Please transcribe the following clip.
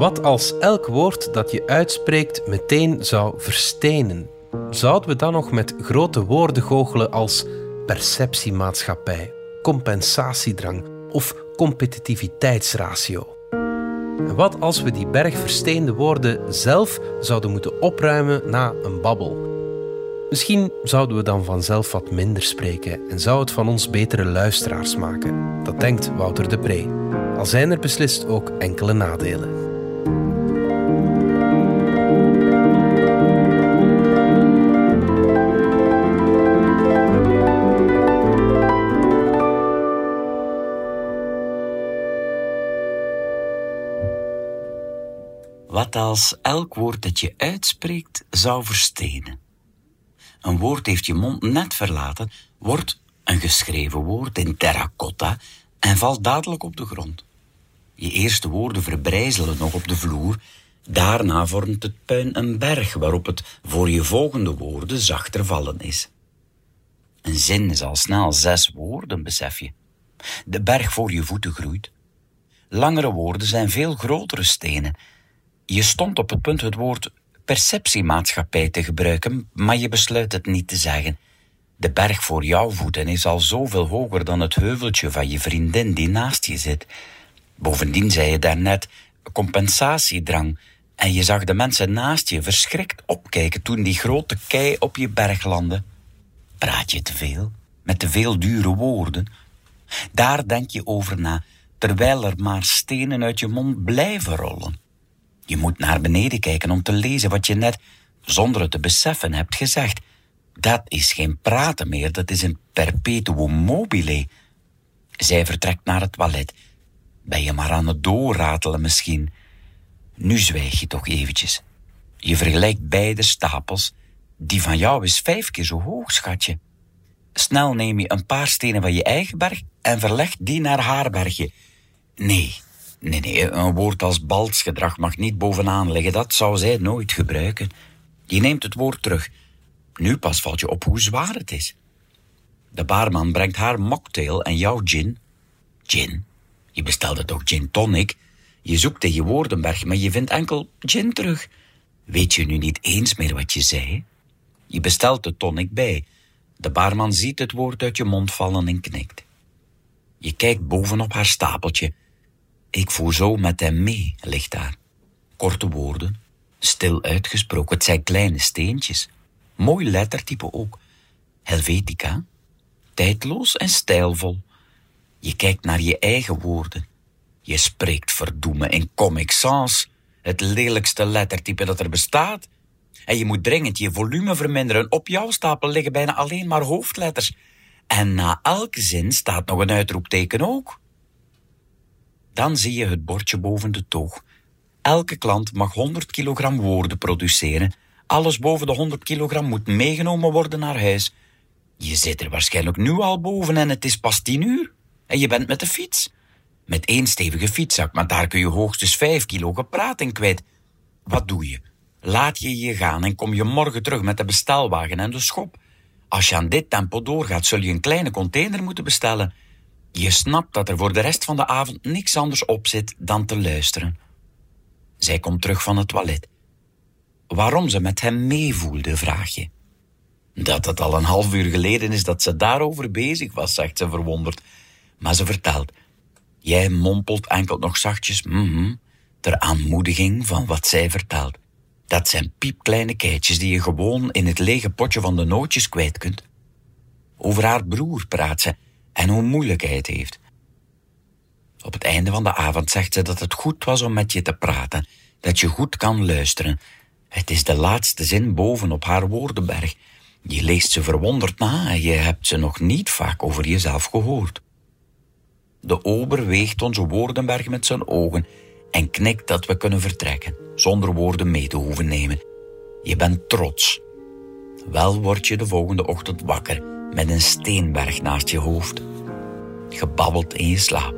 Wat als elk woord dat je uitspreekt meteen zou verstenen? Zouden we dan nog met grote woorden goochelen als perceptiemaatschappij, compensatiedrang of competitiviteitsratio? En wat als we die berg versteende woorden zelf zouden moeten opruimen na een babbel? Misschien zouden we dan vanzelf wat minder spreken en zou het van ons betere luisteraars maken. Dat denkt Wouter de Pre. Al zijn er beslist ook enkele nadelen. Wat als elk woord dat je uitspreekt zou verstenen? Een woord heeft je mond net verlaten, wordt een geschreven woord in terracotta en valt dadelijk op de grond. Je eerste woorden verbrijzelen nog op de vloer, daarna vormt het puin een berg waarop het voor je volgende woorden zachter vallen is. Een zin is al snel zes woorden, besef je. De berg voor je voeten groeit. Langere woorden zijn veel grotere stenen. Je stond op het punt het woord perceptiemaatschappij te gebruiken, maar je besluit het niet te zeggen. De berg voor jouw voeten is al zoveel hoger dan het heuveltje van je vriendin die naast je zit. Bovendien zei je daarnet compensatiedrang en je zag de mensen naast je verschrikt opkijken toen die grote kei op je berg landde. Praat je te veel? Met te veel dure woorden? Daar denk je over na, terwijl er maar stenen uit je mond blijven rollen. Je moet naar beneden kijken om te lezen wat je net, zonder het te beseffen, hebt gezegd. Dat is geen praten meer, dat is een perpetuum mobile. Zij vertrekt naar het toilet. Ben je maar aan het doorratelen misschien? Nu zwijg je toch eventjes. Je vergelijkt beide stapels. Die van jou is vijf keer zo hoog, schatje. Snel neem je een paar stenen van je eigen berg en verleg die naar haar bergje. Nee, Nee, nee, een woord als baltsgedrag mag niet bovenaan liggen. Dat zou zij nooit gebruiken. Je neemt het woord terug. Nu pas valt je op hoe zwaar het is. De baarman brengt haar mocktail en jouw gin. Gin? Je bestelde toch gin tonic? Je zoekt in je woordenberg, maar je vindt enkel gin terug. Weet je nu niet eens meer wat je zei? Je bestelt de tonic bij. De baarman ziet het woord uit je mond vallen en knikt. Je kijkt bovenop haar stapeltje ik voer zo met hem mee, ligt daar. Korte woorden, stil uitgesproken. Het zijn kleine steentjes. Mooi lettertype ook. Helvetica. Tijdloos en stijlvol. Je kijkt naar je eigen woorden. Je spreekt verdoemen in Comic Sans, het lelijkste lettertype dat er bestaat. En je moet dringend je volume verminderen. Op jouw stapel liggen bijna alleen maar hoofdletters. En na elke zin staat nog een uitroepteken ook. Dan zie je het bordje boven de toog. Elke klant mag 100 kilogram woorden produceren. Alles boven de 100 kilogram moet meegenomen worden naar huis. Je zit er waarschijnlijk nu al boven en het is pas tien uur. En je bent met de fiets. Met één stevige fietszak, maar daar kun je hoogstens vijf kilo gepraat kwijt. Wat doe je? Laat je je gaan en kom je morgen terug met de bestelwagen en de schop. Als je aan dit tempo doorgaat, zul je een kleine container moeten bestellen. Je snapt dat er voor de rest van de avond niks anders op zit dan te luisteren. Zij komt terug van het toilet. Waarom ze met hem meevoelde, vraag je. Dat het al een half uur geleden is dat ze daarover bezig was, zegt ze verwonderd. Maar ze vertelt. Jij mompelt enkel nog zachtjes, mhm, ter aanmoediging van wat zij vertelt. Dat zijn piepkleine keitjes die je gewoon in het lege potje van de nootjes kwijt kunt. Over haar broer praat ze en hoe moeilijk hij het heeft. Op het einde van de avond zegt ze dat het goed was om met je te praten, dat je goed kan luisteren. Het is de laatste zin bovenop haar woordenberg. Je leest ze verwonderd na en je hebt ze nog niet vaak over jezelf gehoord. De ober weegt onze woordenberg met zijn ogen en knikt dat we kunnen vertrekken, zonder woorden mee te hoeven nemen. Je bent trots. Wel word je de volgende ochtend wakker met een steenberg naast je hoofd. Gebabbeld in je slaap.